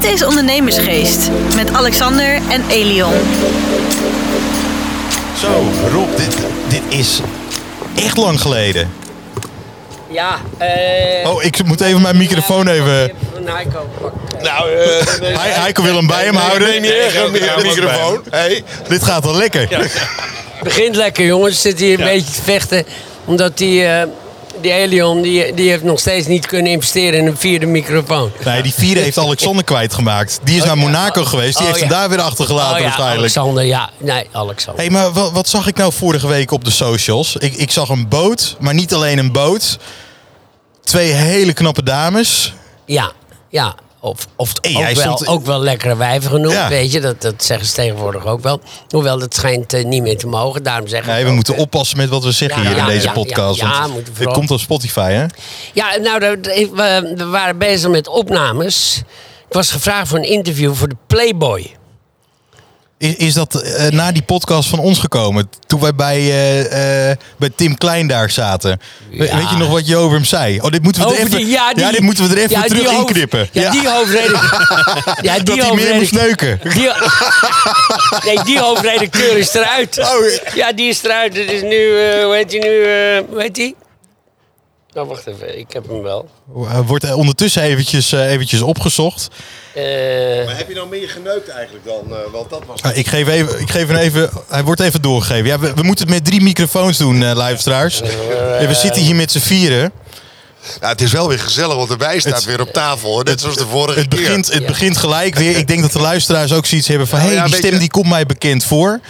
Dit is Ondernemersgeest met Alexander en Elion. Zo, Rob, dit, dit is echt lang geleden. Ja, eh... Oh, ik moet even mijn microfoon even... Een Heiko pakken. Nou, eh Hij, Heiko wil hem bij hem houden. Nee, niet Ja, microfoon. Hey. Dit gaat wel lekker. Begint lekker, jongens. Zit hier een beetje te vechten. Omdat die, eh, die Elion, die, die heeft nog steeds niet kunnen investeren in een vierde microfoon. Nee, die vierde heeft Alexander kwijtgemaakt. Die is naar Monaco geweest. Die Oh, heeft ja. hem daar weer achtergelaten Oh ja, waarschijnlijk. Alexander, ja. Nee, Alexander. Hé, maar wat, wat zag ik nou vorige week op de socials? Ik, ik zag een boot, maar niet alleen een boot. Twee hele knappe dames. Ja, ja. Of, of Hey, ook, wel, stond- ook wel lekkere wijven genoemd, Ja. weet je. Dat, dat zeggen ze tegenwoordig ook wel. Hoewel, dat schijnt eh, niet meer te mogen. Daarom zeggen Nee, we ook, moeten eh, oppassen met wat we zeggen Ja, hier ja, in deze podcast. want vooral- komt op Spotify, hè? Ja, nou, we waren bezig met opnames. Ik was gevraagd voor een interview voor de Playboy. Is, is dat eh, na die podcast van ons gekomen? Toen wij bij, eh, eh, bij Tim Klein daar zaten. We-. Weet je nog wat je over hem zei? Oh, dit moeten we er even, die- ja, die- dit moeten we er even ja, die terug hoofd- inknippen. Ja, die hoofdredacteur. ja, die dat hij meer moest hoofdredacteur. neuken. Die, nee, die hoofdredacteur is eruit. Oh, Ja, die is eruit. Het is nu, hoe heet hij nu? hoe heet hij? Nou, wacht even. Ik heb hem wel. Eh, Wordt er ondertussen eventjes, eh, eventjes opgezocht. Eh, Maar heb je nou meer geneukt eigenlijk dan? eh, want dat was... Ah, ik geef even, ik geef hem even, hij wordt even doorgegeven. Ja, we, we moeten het met drie microfoons doen, eh luisteraars. Ja, we zitten hier met z'n vieren. Nou, het is wel weer gezellig, want de wijn staat Het- weer op tafel. Net zoals de vorige Het keer. begint, het begint gelijk weer. Ik denk dat de luisteraars ook zoiets hebben van... hé, Ja, hey, die stem je- die komt mij bekend voor.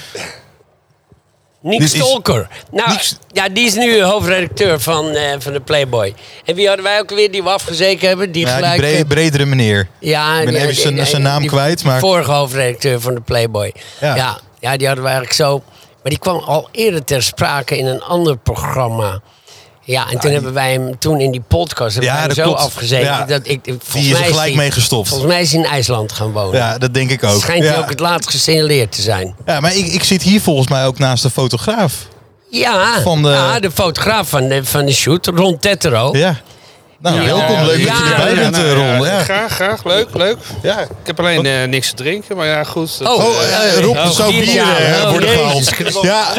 Nick Stolker. Nou, Nick- ja, die is nu hoofdredacteur van, eh, van de Playboy. En wie hadden wij ook weer die we afgezeken hebben? Die Ja, die gelijk... bre- eh, bredere meneer. Ja, Ik ben die- even die- zijn- die- zijn naam die kwijt, maar- Vorige hoofdredacteur van de Playboy. Ja. Ja. Ja, die hadden we eigenlijk zo. Maar die kwam al eerder ter sprake in een ander programma. Ja, en toen hebben wij hem toen in die podcast hebben Ja, wij hem dat zo afgezeten. Ja. Dat ik, Die is er gelijk hij- mee gestopt. Volgens mij is hij in IJsland gaan wonen. Ja, dat denk ik ook. Schijnt ja. hij ook het laatst gesignaleerd te zijn. ja, maar ik, ik zit hier volgens mij ook naast de fotograaf. Ja, Van de- ja, de fotograaf van de, van de shoot, Ron Tettero. Ja. Nou, Ja. welkom. Leuk dat je Ja. erbij Ja, bent, nou, eh, Ron. ja. Graag, graag. Leuk, leuk. Ja. Ik heb alleen eh, niks te drinken, maar ja, goed. dat- Oh, Oh, eh, Rob, er Oh, zou bier, Oh, worden Jezus gehaald. Ja,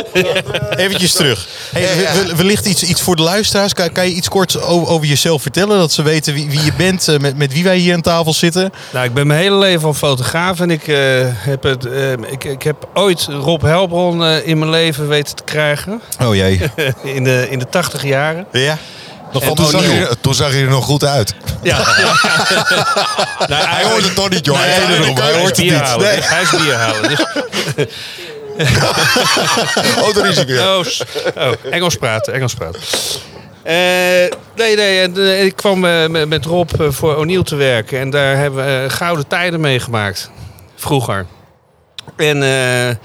eventjes terug. Hey, we- we- wellicht iets, iets voor de luisteraars. Kan, kan je iets kort over, over jezelf vertellen? Dat ze weten wie, wie je bent, met, met wie wij hier aan tafel zitten. Nou, ik ben mijn hele leven al fotograaf en ik, eh, heb, het, ik, ik heb ooit Rob Helbron eh, in mijn leven weten te krijgen. Oh jee. in, de, in de tachtig jaren. Ja. Van toen, zag je, toen zag je er nog goed uit. Ja. nou, Hij hoort het toch niet, joh. Nee, Hij hoort het bier niet. halen. Nee. Hij is bier halen. Dus, Oh, daar is hij weer. oh, oh, Engels praten, Engels praten. Eh, nee, nee, eh, ik kwam eh, met, met Rob voor O'Neill te werken. En daar hebben we gouden tijden meegemaakt. Vroeger. En eh,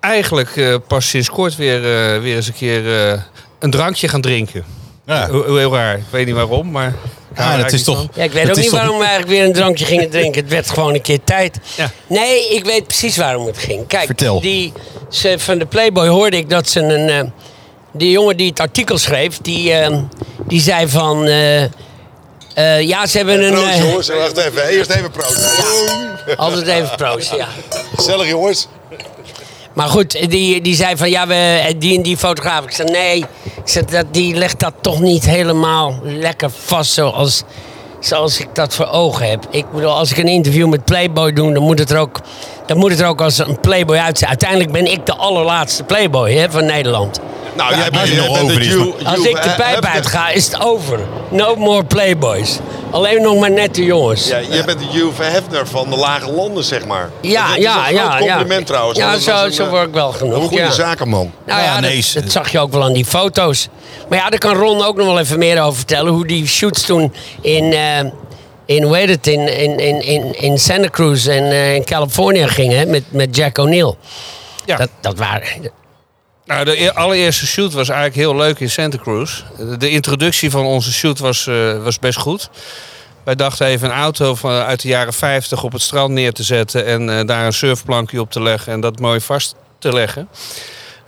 eigenlijk eh, pas sinds kort weer, weer eens een keer eh, een drankje gaan drinken. Ja. Heel, heel raar. Ik weet niet waarom, maar... er dat is toch... Ja, ik weet het ook is niet toch- waarom we eigenlijk weer een drankje gingen drinken. Het werd gewoon een keer tijd. Ja. Nee, ik weet precies waarom het ging. Kijk, Vertel. Die, ze, van de Playboy hoorde ik dat ze een... eh, die jongen die het artikel schreef, die, eh, die zei van... eh, eh, ja, ze hebben een... Proost, jongens. Wacht even. Eerst even proost. altijd even proosten, ja. Gezellig, jongens. Maar goed, die, die zei van ja, we, die en die fotograaf. Ik zei nee, ik zei, dat, die legt dat toch niet helemaal lekker vast zoals, zoals ik dat voor ogen heb. Ik bedoel, als ik een interview met Playboy doe, dan moet het er ook, dan moet het er ook als een Playboy uitzien. Uiteindelijk ben ik de allerlaatste Playboy hè, van Nederland. Nou, Ja, jij als bent je nog over Hugh- Als ik de pijp Hefner. uitga, is het over. No more Playboys. Alleen nog maar nette jongens. Ja, jij bent de Hugh Hefner van de lage landen, zeg maar. Ja, dat is ja, een ja. groot ja. compliment trouwens. Ja, zo, een, zo eh, word ik wel genoemd. Een goede ja. zakenman. Nou Ja, ja, nee, dat, zag je ook wel aan die foto's. Maar ja, daar kan Ron ook nog wel even meer over vertellen. Hoe die shoots toen in, eh, in hoe heet het, in, in, in, in, in Santa Cruz en eh, in Californië gingen hè, met, met Jack O'Neill. Ja. Dat, dat waren... Nou, de e- allereerste shoot was eigenlijk heel leuk in Santa Cruz. De- introductie van onze shoot was, eh, was best goed. Wij dachten even een auto van, uit de jaren 50 op het strand neer te zetten en eh, daar een surfplankje op te leggen en dat mooi vast te leggen.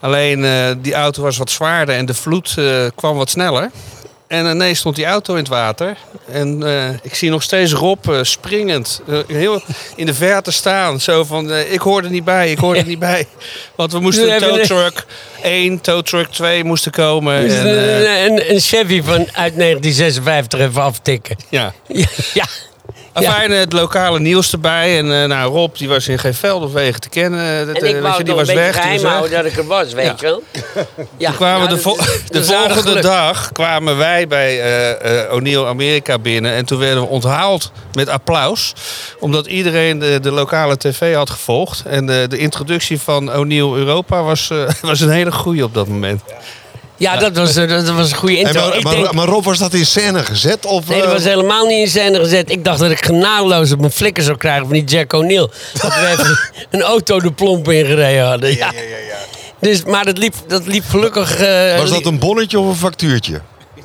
Alleen eh, die auto was wat zwaarder en de vloed kwam wat sneller. En ineens stond die auto in het water. En eh, ik zie nog steeds Rob eh, springend. eh, heel in de verte staan. Zo van, ik hoor er niet bij, ik hoor er niet bij. Want we moesten een tow truck 1, tow truck 2 moesten komen. Dus En, een, een, een Chevy van, uit 1956 even aftikken. ja. Ja, ja. Afijn, het lokale nieuws erbij. En eh, nou, Rob die was in geen veld of wegen te kennen. Dat, En eh, ik wou je, die was een weg. die geheim houden dat ik er was, weet Ja. je wel. Ja, Toen kwamen ja, de, dat vo- is- de volgende dag kwamen wij bij eh eh O'Neill Amerika binnen. En toen werden we onthaald met applaus. Omdat iedereen de, de lokale tv had gevolgd. En de, de introductie van O'Neill Europa was, eh, was een hele goeie op dat moment. Ja, dat was, eh, dat was een goede intro. maar, maar, Rob, was dat in scène gezet? Of, nee, dat eh, was helemaal niet in scène gezet. Ik dacht dat ik genadeloos op mijn flikker zou krijgen van die Jack O'Neill. Dat we even een auto de plomp ingereden hadden. Ja. Dus, maar dat liep, dat liep gelukkig... eh, was dat een bonnetje of een factuurtje?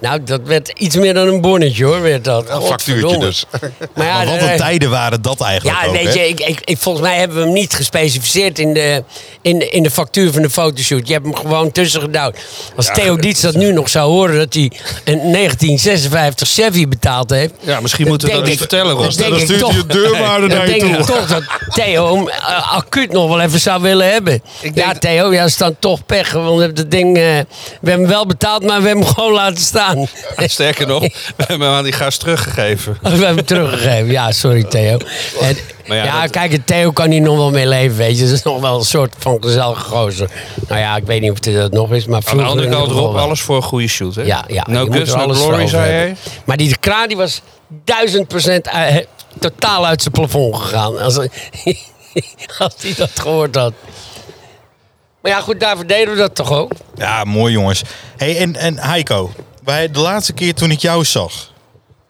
Nou, dat werd iets meer dan een bonnetje hoor, werd dat. Een factuurtje dus. Maar ja, Maar wat een tijden waren dat eigenlijk Ja, ook, weet hè? je, ik, ik, ik- volgens mij hebben we hem niet gespecificeerd in de, in, de- in de factuur van de fotoshoot. Je hebt hem gewoon tussen gedouwd. Als Theo Dietz dat nu nog zou horen dat hij een 1956 Chevy betaald heeft. Ja, misschien moeten we dat niet ik- vertellen, Rob. dan denk Dan ik stuurt toch- deurwaarder Dan naar je denk ik toe. toch dat Theo hem eh, acuut nog wel even zou willen hebben. Ja, dat- Theo, ja, is dan toch pech. Want we hebben het ding, eh, we hebben hem wel betaald, maar we hebben hem gewoon laten staan. Sterker nog, we hebben hem aan die gast teruggegeven. We hebben hem teruggegeven. Ja, sorry Theo. En, Maar ja, ja, dat- kijk, Theo kan hier nog wel mee leven, weet je. Dat is nog wel een soort van gezellige gozer. Nou ja, ik weet niet of hij dat nog is, maar Aan de andere kant, Rob, alles voor een goede shoot. Hè? Ja, ja. No guts, no alles glory, zei hij. Maar die kraan die was duizend procent uit- totaal uit zijn plafond gegaan. Als, als hij dat gehoord had. Maar ja, goed, daarvoor deden we dat toch ook? Ja, mooi jongens. Hey, en, en Heiko, wij, de laatste keer toen ik jou zag,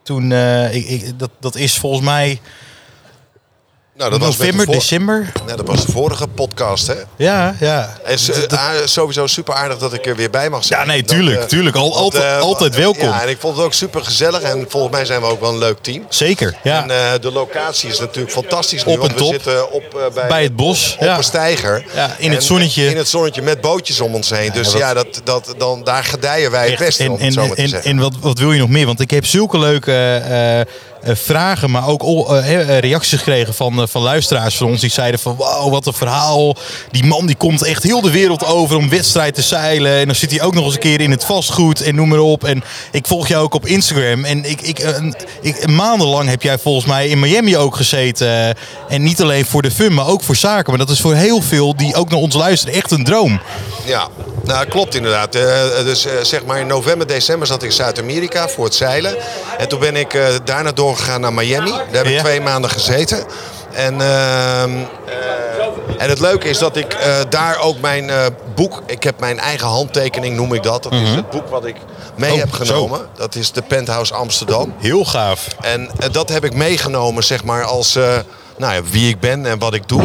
toen, eh, ik, ik, dat, dat is volgens mij Nou, dat was de december. Nee, dat was de vorige podcast, hè? Ja, ja. En ah, sowieso super aardig dat ik er weer bij mag zijn. Ja, nee, tuurlijk, eh, tuurlijk. Al, altijd, eh, altijd welkom. Ja, en ik vond het ook super gezellig. En volgens mij zijn we ook wel een leuk team. Zeker, ja. En eh, de locatie is natuurlijk fantastisch nu. Op want we top. zitten op, eh, bij, Bij het bos, Op ja. een steiger. Ja, in het zonnetje. In het zonnetje met bootjes om ons heen. Dus ja, dat, dat, dan, daar gedijen wij het beste, en, om en, het zo en, zeggen. en wat, wat wil je nog meer? Want ik heb zulke leuke vragen, maar ook eh, eh, reacties gekregen van, eh, van luisteraars van ons. Die zeiden van, wauw, wat een verhaal. Die man die komt echt heel de wereld over om wedstrijd te zeilen. En dan zit hij ook nog eens een keer in het vastgoed en noem maar op. En ik volg jou ook op Instagram. En ik, ik, eh, ik, maandenlang heb jij volgens mij in Miami ook gezeten. Eh, En niet alleen voor de fun, maar ook voor zaken. Maar dat is voor heel veel die ook naar ons luisteren echt een droom. Ja, nou klopt inderdaad. Eh, dus eh, zeg maar in november, december zat ik in Zuid-Amerika voor het zeilen. En toen ben ik eh, daarna doorgegaan naar Miami. Daar heb ik Ja. twee maanden gezeten. En, ehm, eh, en het leuke is dat ik eh, daar ook mijn eh, boek... Ik heb mijn eigen handtekening, noem ik dat. Dat is het boek wat ik mee Oh, heb zo. genomen. Dat is de Penthouse Amsterdam. Heel gaaf. En dat heb ik meegenomen, zeg maar, als nou ja, wie ik ben en wat ik doe.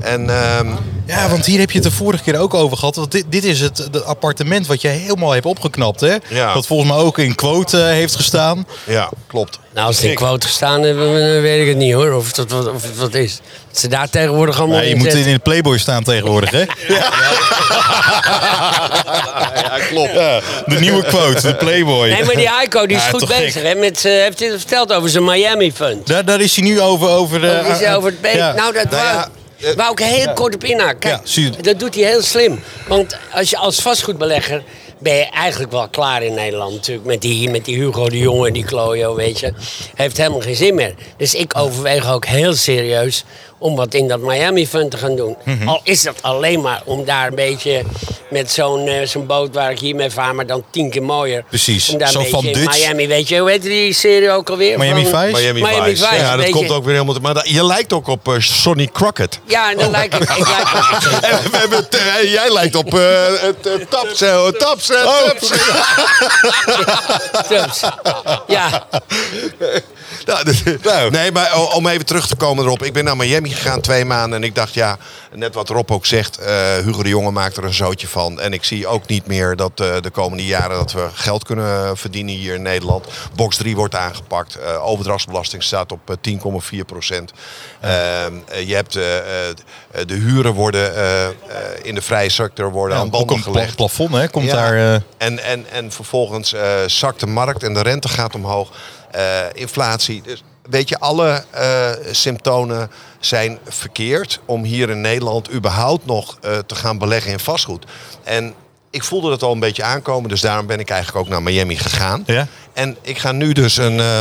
En ehm, Ja, want hier heb je het de vorige keer ook over gehad. Want dit, dit is het, het appartement wat je helemaal hebt opgeknapt, hè? Ja. Wat volgens mij ook in quote eh, heeft gestaan. ja, klopt. Nou, als het in quote gestaan hebben, dan weet ik het niet hoor. Of het, wat- of wat is. Dat ze daar tegenwoordig allemaal Ja, je moet in de Playboy staan tegenwoordig, hè? Ja, klopt. Ja, de nieuwe quote, de Playboy. Nee, maar die Heiko die is Ja, goed gek. bezig. Hè, met, z'n- heeft hij het verteld over zijn Miami Fund? Daar, daar is hij nu over... over, eh, Over, is hij eh, over het. Nou, dat Nou ja, eh, wou ik heel kort op inhaken. Kijk, Ja, dat doet hij heel slim. Want als je als vastgoedbelegger ben je eigenlijk wel klaar in Nederland natuurlijk. Met die, met die Hugo de Jonge en die Klojo, weet je. Heeft helemaal geen zin meer. Dus ik overweeg ook heel serieus om wat in dat Miami Fund te gaan doen. Mhm. Al is dat alleen maar om daar een beetje met zo'n eh, zo'n boot waar ik hiermee vaar, maar dan tien keer mooier. Precies. Om daar Zo een van beetje Dutch. Miami, weet je, hoe heet die serie ook alweer? Miami Van- Vice? Miami, Miami Vice. Vice, Ja, dat komt je. ook weer helemaal... te- Maar dat- je lijkt ook op eh, Sonny Crockett. Ja, en dan lijk ik, ik lijk ook En we hebben het, eh, jij lijkt op eh, het uh, taps, taps, eh, Oh. taps. Ja, Nou, dit- Nee, maar om even terug te komen erop. Ik ben naar Miami gegaan twee maanden en ik dacht, ja, net wat Rob ook zegt, eh, Hugo de Jonge maakt er een zootje van. En ik zie ook niet meer dat eh, de komende jaren dat we geld kunnen verdienen hier in Nederland. Box 3 wordt aangepakt. Eh, overdrachtsbelasting staat op eh, 10,4 procent. Ehm, eh, je hebt de huren worden in de vrije sector worden Ja, aan banden gelegd. plafond hè, komt Ja. daar... En, en, en vervolgens zakt de markt en de rente gaat omhoog. Inflatie. Dus weet je, alle eh, symptomen zijn verkeerd om hier in Nederland überhaupt nog eh, te gaan beleggen in vastgoed. En ik voelde dat al een beetje aankomen, dus daarom ben ik eigenlijk ook naar Miami gegaan. Ja. En ik ga nu dus een, eh,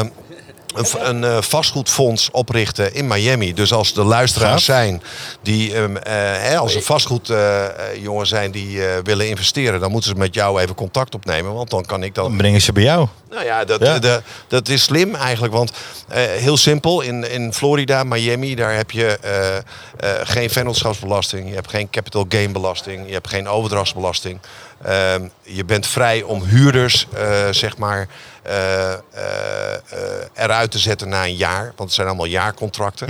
een, een eh, vastgoedfonds oprichten in Miami. Dus als de luisteraars Gaaf. zijn die, ehm, eh, hè, als er vastgoedjongens zijn die eh, willen investeren, dan moeten ze met jou even contact opnemen. Want dan kan ik dat. dan brengen ze bij jou. Nou ja, dat, Ja. de- dat is slim eigenlijk. Want eh, heel simpel, in, in Florida, Miami, daar heb je eh, eh, geen vennootschapsbelasting. Je hebt geen capital gain belasting. Je hebt geen overdrachtsbelasting. Ehm, je bent vrij om huurders, eh, zeg maar, eh, eh, eruit te zetten na een jaar. Want het zijn allemaal jaarcontracten.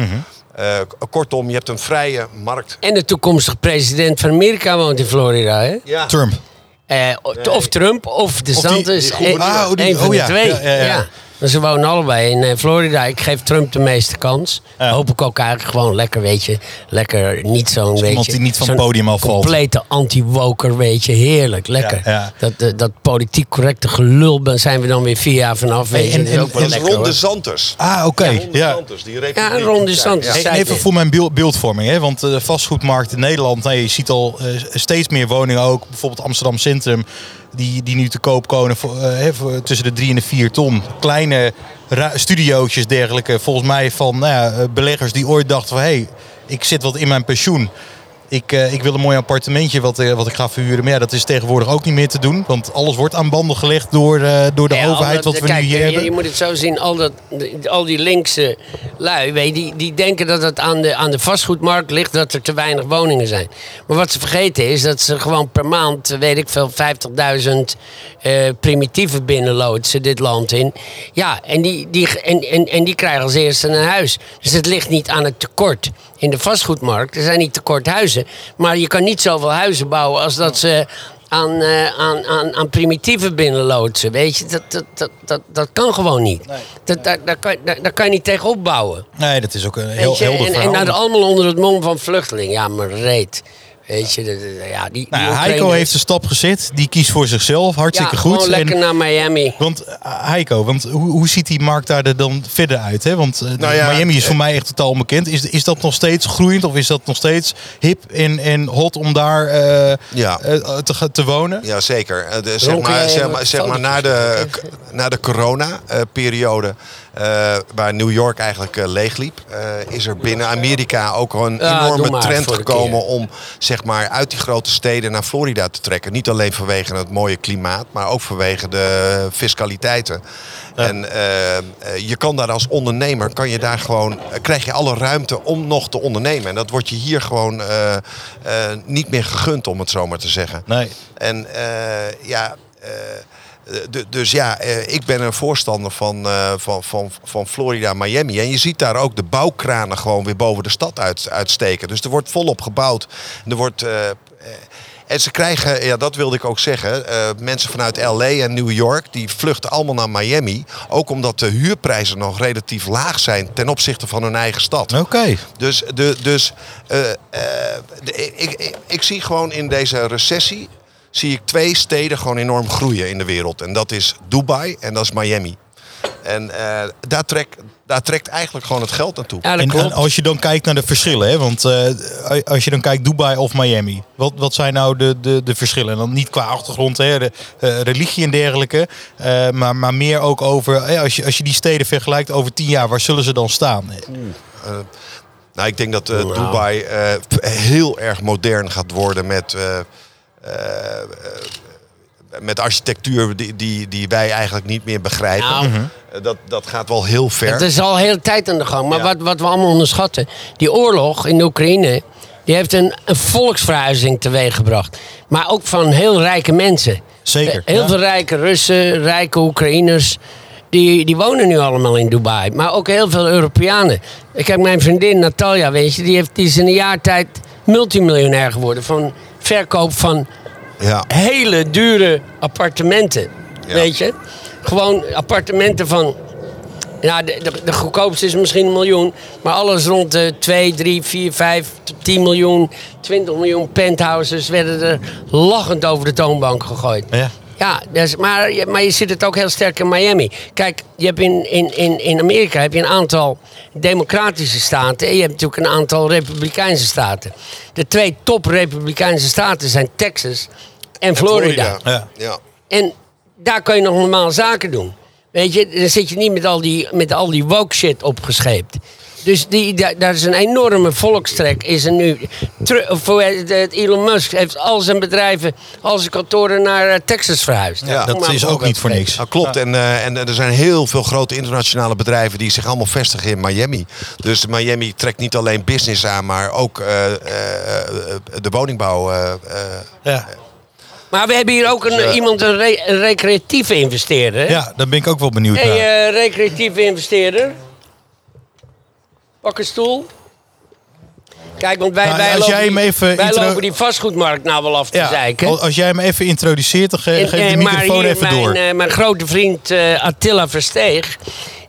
Eh, k- kortom, je hebt een vrije markt. En de toekomstige president van Amerika woont in Florida, hè? Ja. Trump. Eh, Of Trump of de Santos. Ah, oh, die- een van oh de ja. twee. Ja, ja, ja. Maar ze wonen allebei in eh, Florida. Ik geef Trump de meeste kans. Ja. Hoop ik ook eigenlijk gewoon lekker, weet je. Lekker niet zo'n, weet iemand je. die niet van het podium afvalt. complete anti-woker, weet je. Heerlijk, lekker. Ja, ja. Dat, dat politiek correcte gelul ben- zijn we dan weer vier jaar vanaf, weet je. en- dat is en- ook wel en lekker, Ron. DeSantis. Ah, oké. Ron Ja. DeSantis, die Ja. Ron DeSantis. Hey, even voor mijn beeld- beeldvorming, hè? want eh, de vastgoedmarkt in Nederland, nee, je ziet al eh, steeds meer woningen ook. Bijvoorbeeld Amsterdam Centrum, die, die nu te koop komen voor, eh, tussen de 3 en de 4 ton. Kleine studiootjes dergelijke, volgens mij van nou ja, eh, beleggers die ooit dachten van... hé, hey, ik zit wat in mijn pensioen. Ik, eh, ik wil een mooi appartementje wat, eh, wat ik ga verhuren. Maar ja, dat is tegenwoordig ook niet meer te doen. Want alles wordt aan banden gelegd door, eh, door de Ja, overheid dat- wat we kijk, nu hier je, hebben. Je moet het zo zien, al, dat, al die linkse lui, weet je, die, die denken dat het aan de, aan de vastgoedmarkt ligt dat er te weinig woningen zijn. Maar wat ze vergeten is dat ze gewoon per maand, weet ik veel, 50.000 eh primitieven binnenloodsen dit land in. Ja, en die, die, en, en, en die krijgen als eerste een huis. Dus het ligt niet aan het tekort in de vastgoedmarkt. Er zijn niet tekort huizen. Maar je kan niet zoveel huizen bouwen als dat ze aan, eh, aan, aan, aan primitieven binnenloodsen. Weet je, dat, dat, dat, dat, dat kan gewoon niet. Dat, daar, daar, kan, daar, daar kan je niet tegen opbouwen. Nee, dat is ook een heel helder En, en verhaal. nou, allemaal onder het mom van vluchteling. Ja, maar reet. Weet je, dat- ja, die, Nou, Heiko heeft de stap gezet. Die kiest voor zichzelf. Hartstikke ja, goed. gewoon lekker En- naar Miami. want uh, Heiko, want hoe, hoe ziet die markt daar er dan verder uit? Hè? Want uh, Nou ja, Miami is voor eh, mij echt totaal onbekend. Is, is dat nog steeds groeiend of is dat nog steeds hip en, en hot om daar uh, Ja. uh, te, te wonen? Ja, zeker. Eh, de- zeg maar, zeg maar, zeg maar na de, na de corona-periode, eh, waar New York eigenlijk eh, leegliep, eh, is er binnen Amerika ook een enorme trend gekomen om zeg maar, uit die grote steden naar Florida te trekken. Niet alleen vanwege het mooie klimaat, maar ook vanwege de fiscaliteiten. En je kan daar als ondernemer, kan je daar gewoon, krijg je alle ruimte om nog te ondernemen. En dat wordt je hier gewoon niet meer gegund, om het zo maar te zeggen. Nee. En ja, dus ja, eh, ik ben een voorstander van, eh, van, van, van Florida, Miami. En je ziet daar ook de bouwkranen gewoon weer boven de stad uit, uitsteken. Dus er wordt volop gebouwd. Er wordt... eh, eh, en ze krijgen, ja, dat wilde ik ook zeggen, eh, mensen vanuit LA en New York, die vluchten allemaal naar Miami. Ook omdat de huurprijzen nog relatief laag zijn ten opzichte van hun eigen stad. Oké. Dus, de, dus eh, eh, de- ik, ik, ik zie gewoon in deze recessie zie ik twee steden gewoon enorm groeien in de wereld. En dat is Dubai en dat is Miami. En eh, daar, trekt, daar trekt eigenlijk gewoon het geld naartoe. Ja, En, als je dan kijkt naar de verschillen, hè? want eh, als je dan kijkt Dubai of Miami, wat, wat zijn nou de, de, de verschillen? En dan niet qua achtergrond, hè, re- eh, religie en dergelijke, eh, maar, maar meer ook over, eh, als, je, als je die steden vergelijkt over tien jaar, waar zullen ze dan staan? Nou, ik denk dat. Dubai eh, heel erg modern gaat worden met, met architectuur die, die, die wij eigenlijk niet meer begrijpen. Nou. Eh, dat, dat gaat wel heel ver. Het is al heel tijd aan de gang. Maar Ja. wat, wat we allemaal onderschatten. Die oorlog in de Oekraïne. Die heeft een, een volksverhuizing teweeggebracht. Maar ook van heel rijke mensen. Zeker, Eh, Heel ja. veel rijke Russen, rijke Oekraïners. Die, die wonen nu allemaal in Dubai. Maar ook heel veel Europeanen. Ik heb mijn vriendin Natalia, weet je. Die, heeft, die is in een jaar tijd multimiljonair geworden van verkoop van Ja. hele dure appartementen. Ja. Weet je? Gewoon appartementen van. Ja, de, de, de goedkoopste is misschien een miljoen. Maar alles rond de 2, 3, 4, 5, 10 miljoen, 20 miljoen penthouses werden er lachend over de toonbank gegooid. Ja. Ja, dus, maar, je- maar je ziet het ook heel sterk in Miami. Kijk, je hebt in, in, in, in Amerika heb je een aantal democratische staten. En je hebt natuurlijk een aantal republikeinse staten. De twee top republikeinse staten zijn Texas en Florida. Ja. ja. En daar kan je nog normaal zaken doen. Weet je, dan zit je niet met al die, met al die woke shit opgescheept. Dus die, daar, is een enorme volkstrek. Is er nu. Het, Elon Musk heeft al zijn bedrijven, al zijn kantoren naar eh, Texas verhuisd. Ja, Dat is ook niet voor niks. Nou, klopt. En, eh, en er zijn heel veel grote internationale bedrijven die zich allemaal vestigen in Miami. Dus Miami trekt niet alleen business aan, maar ook eh, eh, eh, de woningbouw. eh, eh. Ja. Maar we hebben hier ook een, iemand, een, re- een recreatieve investeerder. hè? ja, daar ben ik ook wel benieuwd Hey, naar. eh, recreatieve investeerder. Pak een stoel. Kijk, want wij, Nou, wij, lopen, jij hem die, even wij intro- lopen die vastgoedmarkt nou wel af te ja, zeiken. al- als jij hem even introduceert, dan ge- En, geef eh, de maar microfoon hier even mijn, door. eh, mijn grote vriend eh, Attila Versteeg...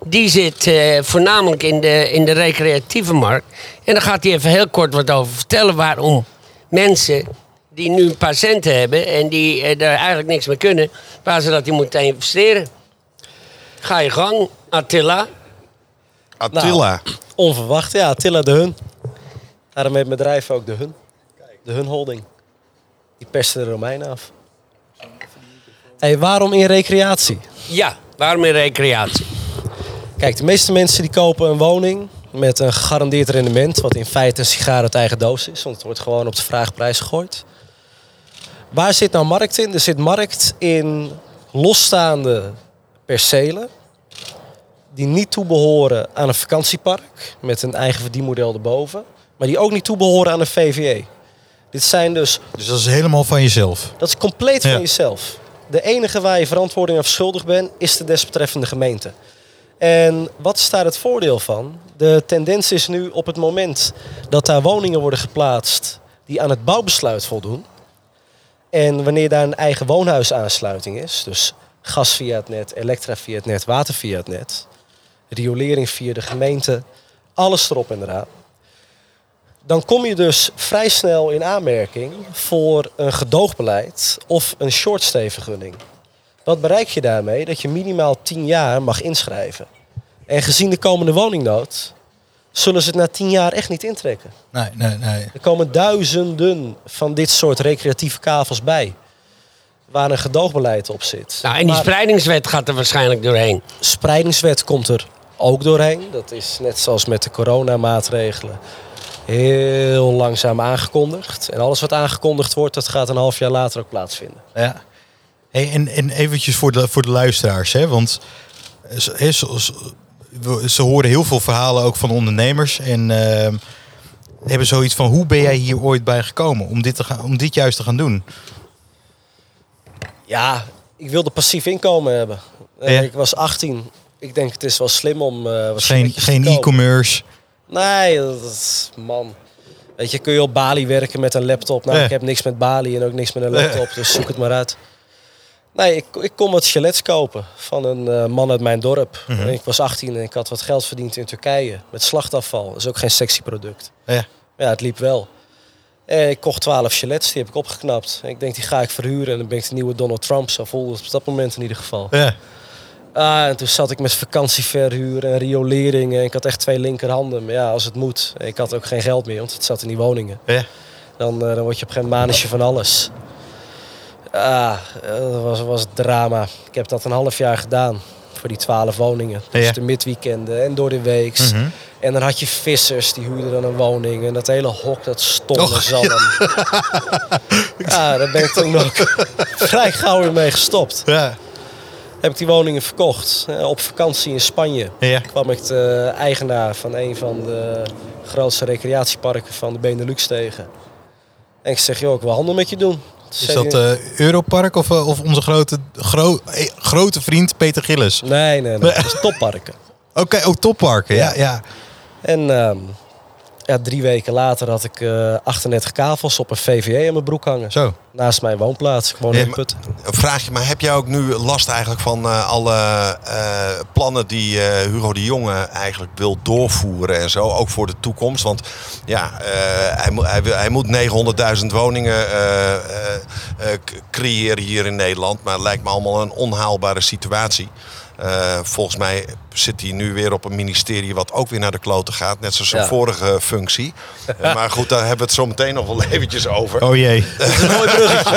die zit eh, voornamelijk in de, in de recreatieve markt. En daar gaat hij even heel kort wat over vertellen... waarom mensen die nu een paar centen hebben... en die daar eigenlijk niks mee kunnen... waar ze dat die moeten investeren. Ga je gang, Attila. Attila. Onverwacht, ja. Attila de Hun. Daarom heeft mijn bedrijf ook de Hun. De Hun Holding. Die perste de Romeinen af. Hey, waarom in recreatie? Ja, waarom in recreatie? Kijk, de meeste mensen die kopen een woning met een gegarandeerd rendement, wat in feite een sigaar uit eigen doos is, want het wordt gewoon op de vraagprijs gegooid. Waar zit nou markt in? Er zit markt in losstaande percelen die niet toebehoren aan een vakantiepark met een eigen verdienmodel erboven, maar die ook niet toebehoren aan een VVE. Dit zijn dus Dus dat is helemaal van jezelf. dat is compleet van jezelf. De enige waar je verantwoording aan verschuldigd bent, is de desbetreffende gemeente. En wat is daar het voordeel van? De tendens is nu op het moment dat daar woningen worden geplaatst die aan het bouwbesluit voldoen. En wanneer daar een eigen woonhuisaansluiting is, dus gas via het net, elektra via het net, water via het net, riolering via de gemeente, alles erop en eraan dan kom je dus vrij snel in aanmerking voor een gedoogbeleid of een shortstay-vergunning. Wat bereik je daarmee? Dat je minimaal 10 jaar mag inschrijven. En gezien de komende woningnood zullen ze het na 10 jaar echt niet intrekken. Nee, nee, nee. Er komen duizenden van dit soort recreatieve kavels bij. Waar een gedoogbeleid op zit. Nou, en die Maar- spreidingswet gaat er waarschijnlijk doorheen. spreidingswet komt er ook doorheen. Dat is net zoals met de coronamaatregelen heel langzaam aangekondigd. En alles wat aangekondigd wordt, dat gaat een half jaar later ook plaatsvinden. Ja. Hey, en, en eventjes voor de, voor de luisteraars, hè? want eh, ze, horen heel veel verhalen ook van ondernemers en eh, hebben zoiets van hoe ben jij hier ooit bij gekomen om dit, te gaan, om dit juist te gaan doen? Ja, ik wilde passief inkomen hebben. Eh, Ja. Ik was 18. Ik denk het is wel slim om eh wat Geen, e-commerce. Nee, dat is, man. Weet je, kun je op Bali werken met een laptop? Nou, ik heb niks met Bali en ook niks met een laptop, dus zoek het maar uit. Nee, ik, ik kon wat chalets kopen van een eh, man uit mijn dorp. Mhm. Ik was 18 en ik had wat geld verdiend in Turkije met slachtafval. Dat is ook geen sexy product. Ja. Ja, het liep wel. En ik kocht 12 chalets, die heb ik opgeknapt. En ik denk, die ga ik verhuren en dan ben ik de nieuwe Donald Trump. Zo voelde het op dat moment in ieder geval. Ja. Ah, en toen zat ik met vakantieverhuur en riolering. En ik had echt twee linkerhanden. Maar ja, als het moet. Ik had ook geen geld meer, want het zat in die woningen. Ja. Dan, eh, dan word je op een gegeven moment van alles. Ah, eh, dat was, was drama. Ik heb dat een half jaar gedaan. Voor die twaalf woningen. Dus Ja. de midweekenden en door de weeks. Mhm. En dan had je vissers, die huurden dan een woning. En dat hele hok, dat er zalm. Ja, daar ben ik toen ook vrij gauw weer mee gestopt Ja. Heb ik die woningen verkocht. Eh, op vakantie in Spanje Ja. kwam ik de eigenaar van een van de grootste recreatieparken van de Benelux tegen. En ik zeg, joh, ik wil handel met je doen. Is dat eh Europark of, eh, of onze grote, gro eh, grote vriend Peter Gillis? Oké, Nee, nee, nee. Dat is topparken. oh, topparken. Ja, ja. En ehm, ja, drie weken later had ik eh 38 kavels op een VVE in mijn broek hangen. Zo. Naast mijn woonplaats. Gewoon Ja, in maar- put. Een vraagje, maar heb jij ook nu last eigenlijk van eh, alle eh, plannen die eh, Hugo de Jonge eigenlijk wil doorvoeren en zo, ook voor de toekomst? Want ja, hij, moet- hij, hij moet 900.000 woningen creëren hier in Nederland, maar het lijkt me allemaal een onhaalbare situatie. Eh, volgens mij zit hij nu weer op een ministerie wat ook weer naar de kloten gaat, net zoals zijn Ja. vorige functie. Eh, maar goed, daar hebben we het zo meteen nog wel eventjes over. Oh jee. Een mooi bruggetje.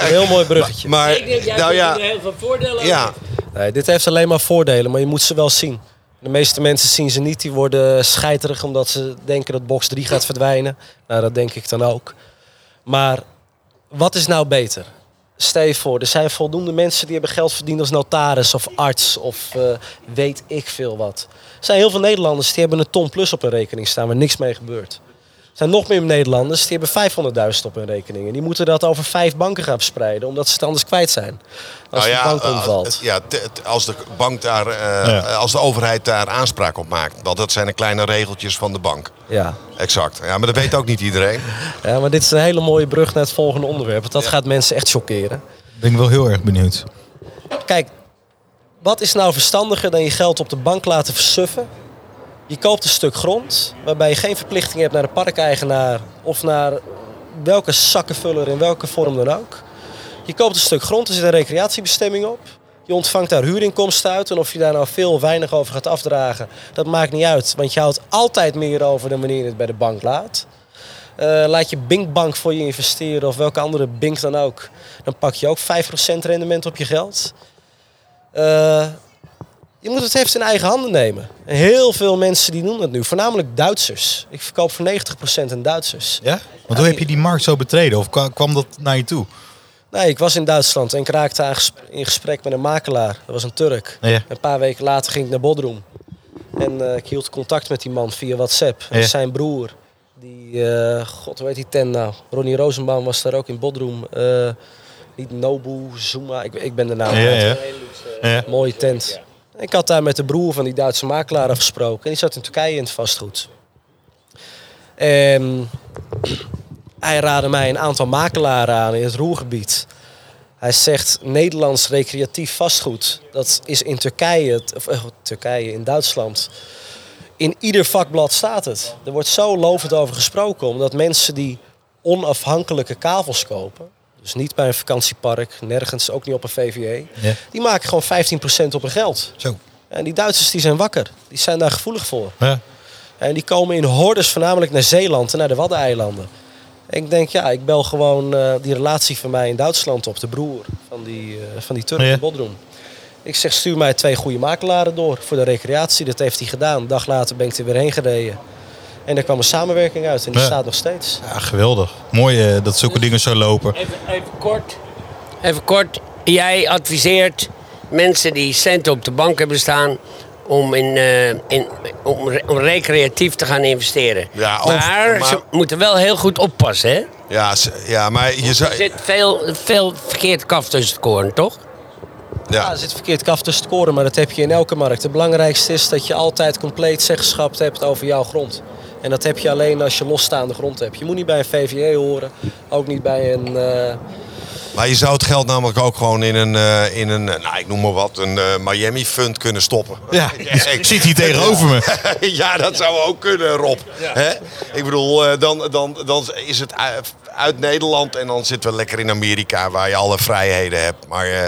Een heel mooi bruggetje. Maar, nou ja, heel veel voordelen ja, Nee, dit heeft alleen maar voordelen, maar je moet ze wel zien. De meeste mensen zien ze niet. Die worden scheiterig omdat ze denken dat box 3 gaat verdwijnen. Nou, dat denk ik dan ook. Maar wat is nou beter? Stel je voor, er zijn voldoende mensen die hebben geld verdiend als notaris of arts of eh, weet ik veel wat. Er zijn heel veel Nederlanders die hebben een ton plus op hun rekening staan waar niks mee gebeurt. Er zijn nog meer Nederlanders die hebben 500.000 op hun rekening. En die moeten dat over vijf banken gaan verspreiden, omdat ze het anders kwijt zijn. Als Nou de bank eh, omvalt. ja, als de bank daar, eh, Ja. als de overheid daar aanspraak op maakt. Want dat zijn de kleine regeltjes van de bank. Ja. Exact. Ja, maar dat weet ook niet iedereen. ja, maar dit is een hele mooie brug naar het volgende onderwerp. Want dat gaat mensen echt chockeren. Ben ik wel heel erg benieuwd. Kijk, wat is nou verstandiger dan je geld op de bank laten versuffen? Je koopt een stuk grond waarbij je geen verplichting hebt naar de parkeigenaar of naar welke zakkenvuller in welke vorm dan ook. Je koopt een stuk grond, er zit een recreatiebestemming op. Je ontvangt daar huurinkomsten uit. En of je daar nou veel of weinig over gaat afdragen, dat maakt niet uit. Want je houdt altijd meer over dan wanneer je het bij de bank laat. Eh, laat je Binkbank voor je investeren of welke andere Bink dan ook. Dan pak je ook 5% rendement op je geld. Eh, je moet het heft in eigen handen nemen. En heel veel mensen die doen dat nu. Voornamelijk Duitsers. Ik verkoop voor 90% aan Duitsers. Ja? Want hoe heb je die markt zo betreden? Of kwa- kwam dat naar je toe? Nee, ik was in Duitsland en ik raakte in gesprek met een makelaar. Dat was een Turk. Ja. Een paar weken later ging ik naar Bodrum. En eh, ik hield contact met die man via WhatsApp. En Ja. Zijn broer, die, eh, god hoe heet die tent nou? Ronnie Rosenbaum was daar ook in Bodrum. Eh, niet Nobu, Zuma, ik, ik ben de naam. Ja. Mooie tent. Ik had daar met de broer van die Duitse makelaar afgesproken. En die zat in Turkije in het vastgoed. En hij raadde mij een aantal makelaren aan in het Roergebied. Hij zegt Nederlands recreatief vastgoed. Dat is in Turkije, of eh, Turkije, in Duitsland. In ieder vakblad staat het. Er wordt zo lovend over gesproken. Omdat mensen die onafhankelijke kavels kopen. Dus niet bij een vakantiepark, nergens, ook niet op een VVE. Ja. Die maken gewoon 15% op hun geld. Zo. En die Duitsers die zijn wakker. Die zijn daar gevoelig voor. Ja. En die komen in hordes voornamelijk naar Zeeland en naar de Waddeneilanden. En ik denk, ja, ik bel gewoon eh, die relatie van mij in Duitsland op. De broer van die, eh, van die Turk Ja. in Bodrum. Ik zeg, stuur mij twee goede makelaren door voor de recreatie. Dat heeft hij gedaan. Een dag later ben ik er weer heen gereden. En er kwam een samenwerking uit en die Ja. staat nog steeds. Ja, geweldig. Mooi eh, dat zulke dingen zo lopen. Even, even kort. Even kort. Jij adviseert mensen die centen op de bank hebben staan om, in, eh, in, om, re- om recreatief te gaan investeren. Ja, of- maar, maar- ze moeten wel heel goed oppassen, hè? Ja, ja maar je Er zit veel, veel verkeerd kaf tussen het koren, toch? Ja, Ja, er zit verkeerd kaf tussen het koren, maar dat heb je in elke markt. Het belangrijkste is dat je altijd compleet zeggenschap hebt over jouw grond. En dat heb je alleen als je losstaande grond hebt. Je moet niet bij een VVE horen, ook niet bij een... eh, maar je zou het geld namelijk ook gewoon in een, eh, in een eh, nou ik noem maar wat, een eh, Miami fund kunnen stoppen. Ja, ik zit hier tegenover me. ja, dat zou ook kunnen, Rob. Hè? Ik bedoel, eh, dan, dan, dan is het uit- Nederland en dan zitten we lekker in Amerika waar je alle vrijheden hebt. Maar eh,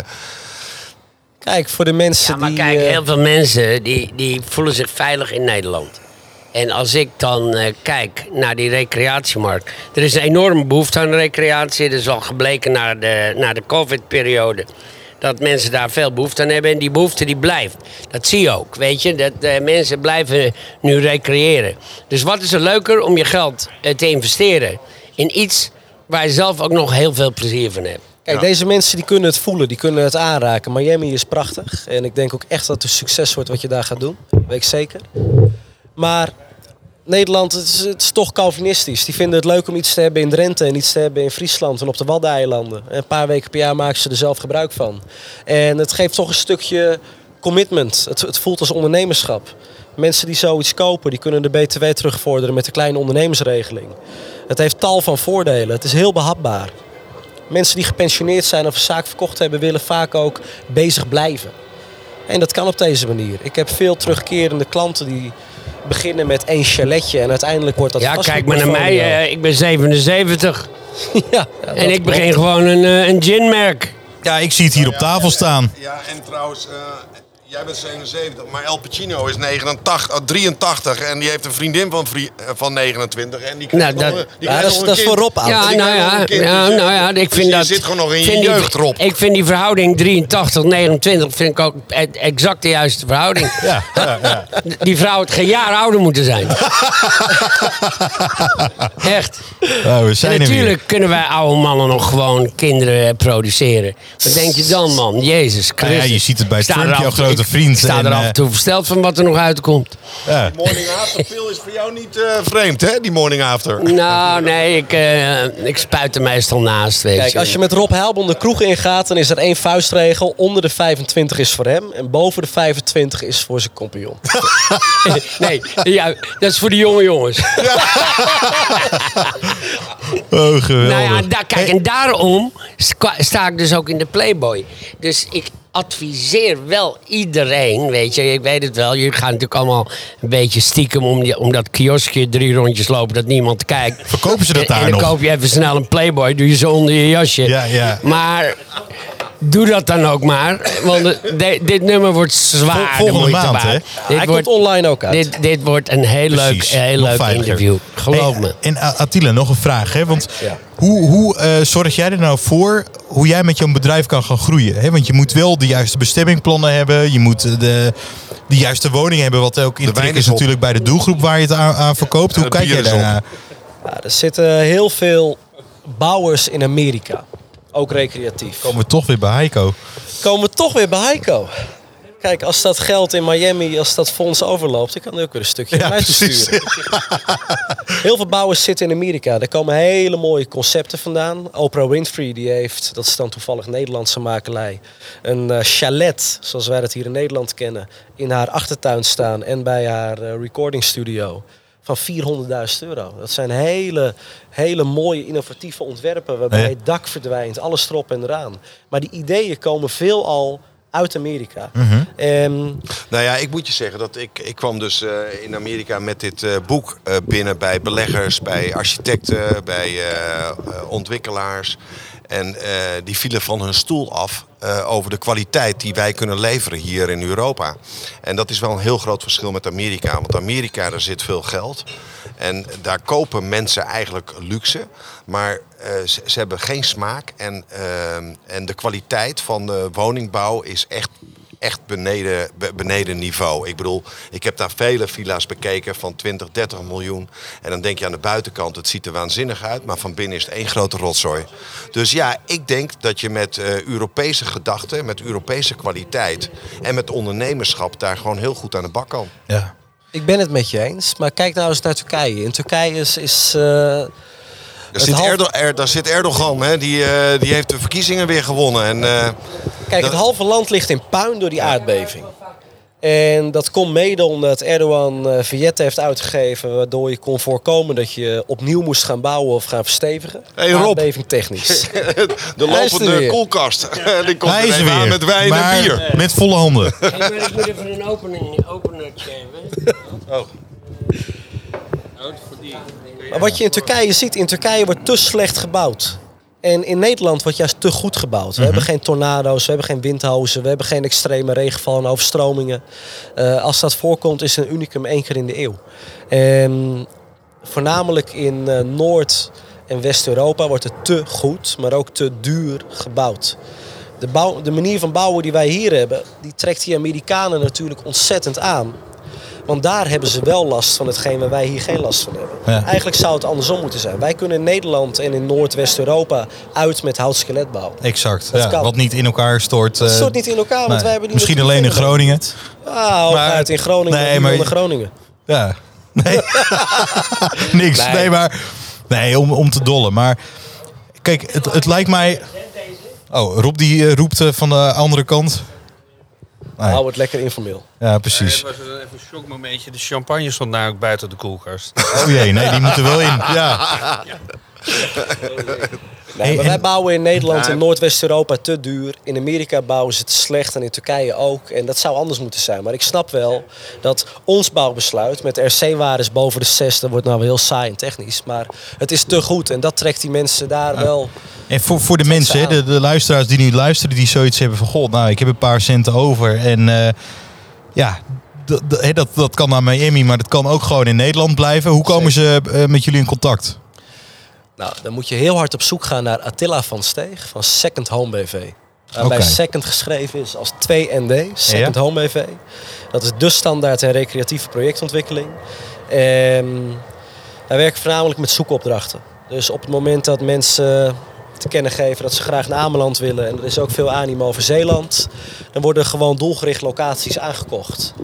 Kijk, voor de mensen Ja, maar die... kijk, heel veel mensen die, die voelen zich veilig in Nederland. En als ik dan eh, kijk naar die recreatiemarkt. Er is een enorme behoefte aan recreatie. Dat is al gebleken na de, na de COVID-periode. Dat mensen daar veel behoefte aan hebben. En die behoefte die blijft. Dat zie je ook, weet je. Dat eh, mensen blijven nu recreëren. Dus wat is er leuker om je geld eh, te investeren in iets waar je zelf ook nog heel veel plezier van hebt. Kijk, deze mensen die kunnen het voelen, die kunnen het aanraken. Miami is prachtig. En ik denk ook echt dat het een succes wordt wat je daar gaat doen. Weet ik zeker. Maar Nederland, het is, toch Calvinistisch. Die vinden het leuk om iets te hebben in Drenthe en iets te hebben in Friesland en op de Waddeneilanden. En een paar weken per jaar maken ze er zelf gebruik van. En het geeft toch een stukje commitment. Het, het voelt als ondernemerschap. Mensen die zoiets kopen, die kunnen de BTW terugvorderen met de kleine ondernemersregeling. Het heeft tal van voordelen. Het is heel behapbaar. Mensen die gepensioneerd zijn of een zaak verkocht hebben, willen vaak ook bezig blijven. En dat kan op deze manier. Ik heb veel terugkerende klanten die beginnen met één chaletje en uiteindelijk wordt dat Ja, vast kijk maar naar mij. eh, ik ben 77 ja, en ik begin gewoon een, eh, een ginmerk. Ja, ik zie het hier op tafel staan. Ja, en trouwens, eh, jij bent 77, maar El Pacino is 89, oh, 83 en die heeft een vriendin van, eh, van 29 en die krijgt Nou, dat- die Ja, krijgt dat is, nog dat een is voor. Rob oud. Ja, nou ja, kind, ja, dus, nou ja, ik dus vind je dat... zit gewoon nog in je jeugd, Rob. Ik vind die verhouding 83, 29 vind ik ook e- exact de juiste verhouding. Ja, ja, ja. Die vrouw had geen jaar ouder moeten zijn. Echt. Nou, we zijn En natuurlijk kunnen wij oude mannen nog gewoon kinderen produceren. Wat denk je dan, man? Jezus Nou ja, Christus. je ziet het bij Trump, jouw en toe- grote ik vriend. sta En, er af eh, en toe versteld van wat er nog uitkomt. Ja. Morning after pill is voor jou niet eh, vreemd, hè? Die morning after. Nou, nee, ik, eh, ik spuit er meestal naast, weet Kijk, als je met Rob Heilbon de kroeg ingaat, dan is er één vuistregel. Onder de 25 is voor hem en boven de 25 is voor zijn compagnon. Nee, ja, dat is voor de jonge jongens. Oh, geweldig. Nou ja, da- kijk, en daarom sta- sta ik dus ook in de Playboy. Dus ik adviseer wel iedereen, weet je, ik weet het wel. Jullie gaan natuurlijk allemaal een beetje stiekem om, die, om dat kioskje drie rondjes lopen dat niemand kijkt. Verkopen ze dat daar En dan nog? koop je even snel een Playboy, doe je zo onder je jasje. Ja, ja. Maar doe dat dan ook maar, want de- dit nummer wordt zwaar Vol- de volgende maand, hè? Dit Hij wordt, komt online ook uit. dit, dit wordt een heel leuk, heel leuk veiliger. interview. Geloof Hey, me. En Attila, nog een vraag. Hè? Want Ja. Hoe, hoe eh, zorg jij er nou voor hoe jij met jouw bedrijf kan gaan groeien? Hè? Want je moet wel de juiste bestemmingplannen hebben. Je moet eh, de, de juiste woning hebben. Wat ook in is is natuurlijk bij de doelgroep waar je het aan, aan verkoopt. Hoe kijk jij op. daarnaar? Ja, er zitten heel veel bouwers in Amerika. Ook recreatief. Komen we toch weer bij Heiko. Komen we toch weer bij Heiko. Kijk, als dat geld in Miami, als dat fonds overloopt, dan kan er ook weer een stukje naar sturen. Heel veel bouwers zitten in Amerika. Daar komen hele mooie concepten vandaan. Oprah Winfrey die heeft, dat is dan toevallig Nederlandse makelij, een eh, chalet, zoals wij dat hier in Nederland kennen, in haar achtertuin staan en bij haar eh, recording studio. Van 400.000 euro. Dat zijn hele, hele mooie, innovatieve ontwerpen waarbij het dak verdwijnt, alles erop en eraan. Maar die ideeën komen veelal uit Amerika. Ehm, Nou ja, ik moet je zeggen dat ik, ik kwam dus eh, in Amerika met dit eh, boek eh, binnen bij beleggers, bij architecten, bij ontwikkelaars. En eh, die vielen van hun stoel af eh, over de kwaliteit die wij kunnen leveren hier in Europa. En dat is wel een heel groot verschil met Amerika. Want Amerika, daar zit veel geld. En daar kopen mensen eigenlijk luxe. Maar eh, ze, hebben geen smaak. En, eh, en de kwaliteit van de woningbouw is echt echt beneden, be- beneden niveau. Ik bedoel, ik heb daar vele villa's bekeken van 20, 30 miljoen. En dan denk je aan de buitenkant, het ziet er waanzinnig uit. Maar van binnen is het één grote rotzooi. Dus ja, ik denk dat je met eh, Europese gedachten, met Europese kwaliteit... en met ondernemerschap daar gewoon heel goed aan de bak kan. Ja. ik ben het met je eens, maar kijk nou eens naar Turkije. In Turkije is... is eh, Daar zit, half- Erdo- Er- daar zit Erdogan, hè? Die, eh, die heeft de verkiezingen weer gewonnen. En, eh, Kijk, het halve land ligt in puin door die aardbeving. En dat komt mede omdat Erdogan eh vignetten heeft uitgegeven... waardoor je kon voorkomen dat je opnieuw moest gaan bouwen of gaan verstevigen. Hey, Rob. Aardbeving technisch. de lopende koelkast. die komt Hij er is er weer. met wijn maar en bier. Met volle handen. Ik moet even een opening, opener geven. Maar wat je in Turkije ziet, in Turkije wordt te slecht gebouwd. En in Nederland wordt juist te goed gebouwd. We hebben geen tornado's, we hebben geen windhozen, we hebben geen extreme regenval en overstromingen. Eh, als dat voorkomt is het een unicum één keer in de eeuw. En voornamelijk in eh, Noord- en West-Europa wordt het te goed, maar ook te duur gebouwd. De, bouw, de manier van bouwen die wij hier hebben, die trekt die Amerikanen natuurlijk ontzettend aan. Want daar hebben ze wel last van hetgeen waar wij hier geen last van hebben. Ja. Eigenlijk zou het andersom moeten zijn. Wij kunnen in Nederland en in Noord-West-Europa uit met houtskeletbouw. Exact. Ja, wat niet in elkaar stort. Eh, stort niet in elkaar, want nee. wij hebben Misschien alleen in. Groningen. Ah, hooguit in Groningen. Nee, maar- maar... Groningen. Ja. Nee. Niks. Nee, Nee. maar. Nee, om, om te dollen. Maar. Kijk, het, het lijkt mij. Oh, Rob die eh, roept eh, van de andere kant. Nee. Hou het lekker informeel. Ja, Het precies. was even een shockmomentje. De champagne stond namelijk buiten de koelkast. Oh jee, nee, die moeten wel in. Ja. Nee, Hey, maar en- wij bouwen in Nederland en Noordwest-Europa te duur. In Amerika bouwen ze te slecht en in Turkije ook. En dat zou anders moeten zijn. Maar ik snap wel dat ons bouwbesluit met RC-waardes boven de 6... dat wordt nou wel heel saai en technisch. Maar het is te goed en dat trekt die mensen daar wel... En voor, voor de mensen, hè, de, de luisteraars die nu luisteren, die zoiets hebben van... God, nou, ik heb een paar centen over. En eh, ja, d- d- hè, dat, dat kan naar Miami, maar dat kan ook gewoon in Nederland blijven. Hoe komen ze eh, met jullie in contact? Nou, dan moet je heel hard op zoek gaan naar Attila van Steeg van Second Home BV. Waarbij. Second geschreven is als 2ND, Second Ja. Home BV. Dat is de standaard en recreatieve projectontwikkeling. En wij werken voornamelijk met zoekopdrachten. Dus op het moment dat mensen te kennen geven dat ze graag naar Ameland willen... en er is ook veel animo over Zeeland... dan worden gewoon doelgericht locaties aangekocht.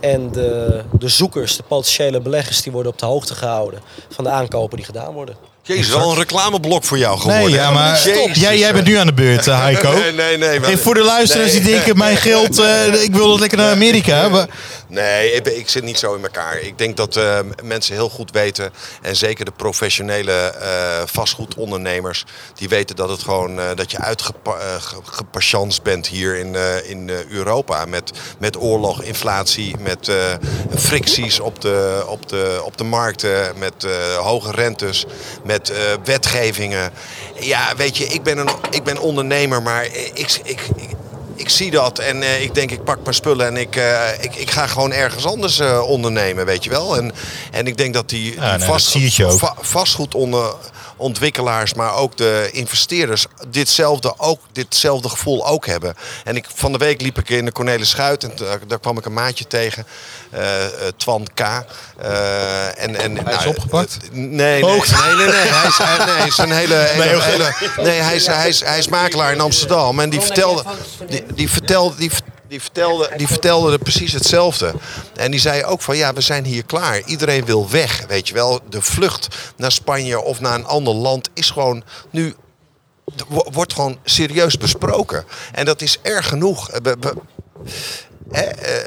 En de, de zoekers, de potentiële beleggers... die worden op de hoogte gehouden van de aankopen die gedaan worden. Jezus, wel een reclameblok voor jou geworden. Nee, ja, maar Jezus. jij, jij bent nu aan de beurt, eh, Heiko. Nee, nee, nee. maar- En voor de luisteraars Nee. die denken, mijn geld, eh, ik wil lekker naar Amerika. Maar- Nee, ik, ik zit niet zo in elkaar. Ik denk dat eh, mensen heel goed weten, en zeker de professionele vastgoedondernemers, die weten dat het gewoon dat je uitgepasjans bent hier in, in Europa. Met, met oorlog, inflatie, met fricties op de, op, de, op de markten, met hoge rentes, met eh, wetgevingen. Ja, weet je, ik ben, een, ik ben ondernemer, maar ik, ik, ik, ik zie dat en eh, ik denk, ik pak mijn spullen en ik, eh, ik, ik ga gewoon ergens anders ondernemen, weet je wel. En, en ik denk dat die, die nee, dat je ook. Vastgoedontwikkelaars, maar ook de investeerders, ditzelfde, ook, ditzelfde gevoel ook hebben. En ik, van de week liep ik in de Cornelis Schuit en daar, daar kwam ik een maatje tegen, eh, eh, Twan K. Eh, en, en, Hij is opgepakt? eh, Nee, nee, Oh. nee, nee, nee. Hij is, hij- nee, hij is een hele, nee, hij is, hij is, hij is makelaar in Amsterdam en die vertelde, die, die vertelde, die, die vertelde, die vertelde er precies hetzelfde. En die zei ook van ja, we zijn hier klaar. Iedereen wil weg, weet je wel. De vlucht naar Spanje of naar een ander land is gewoon nu wo- wordt gewoon serieus besproken. En dat is erg genoeg. We, we, eh,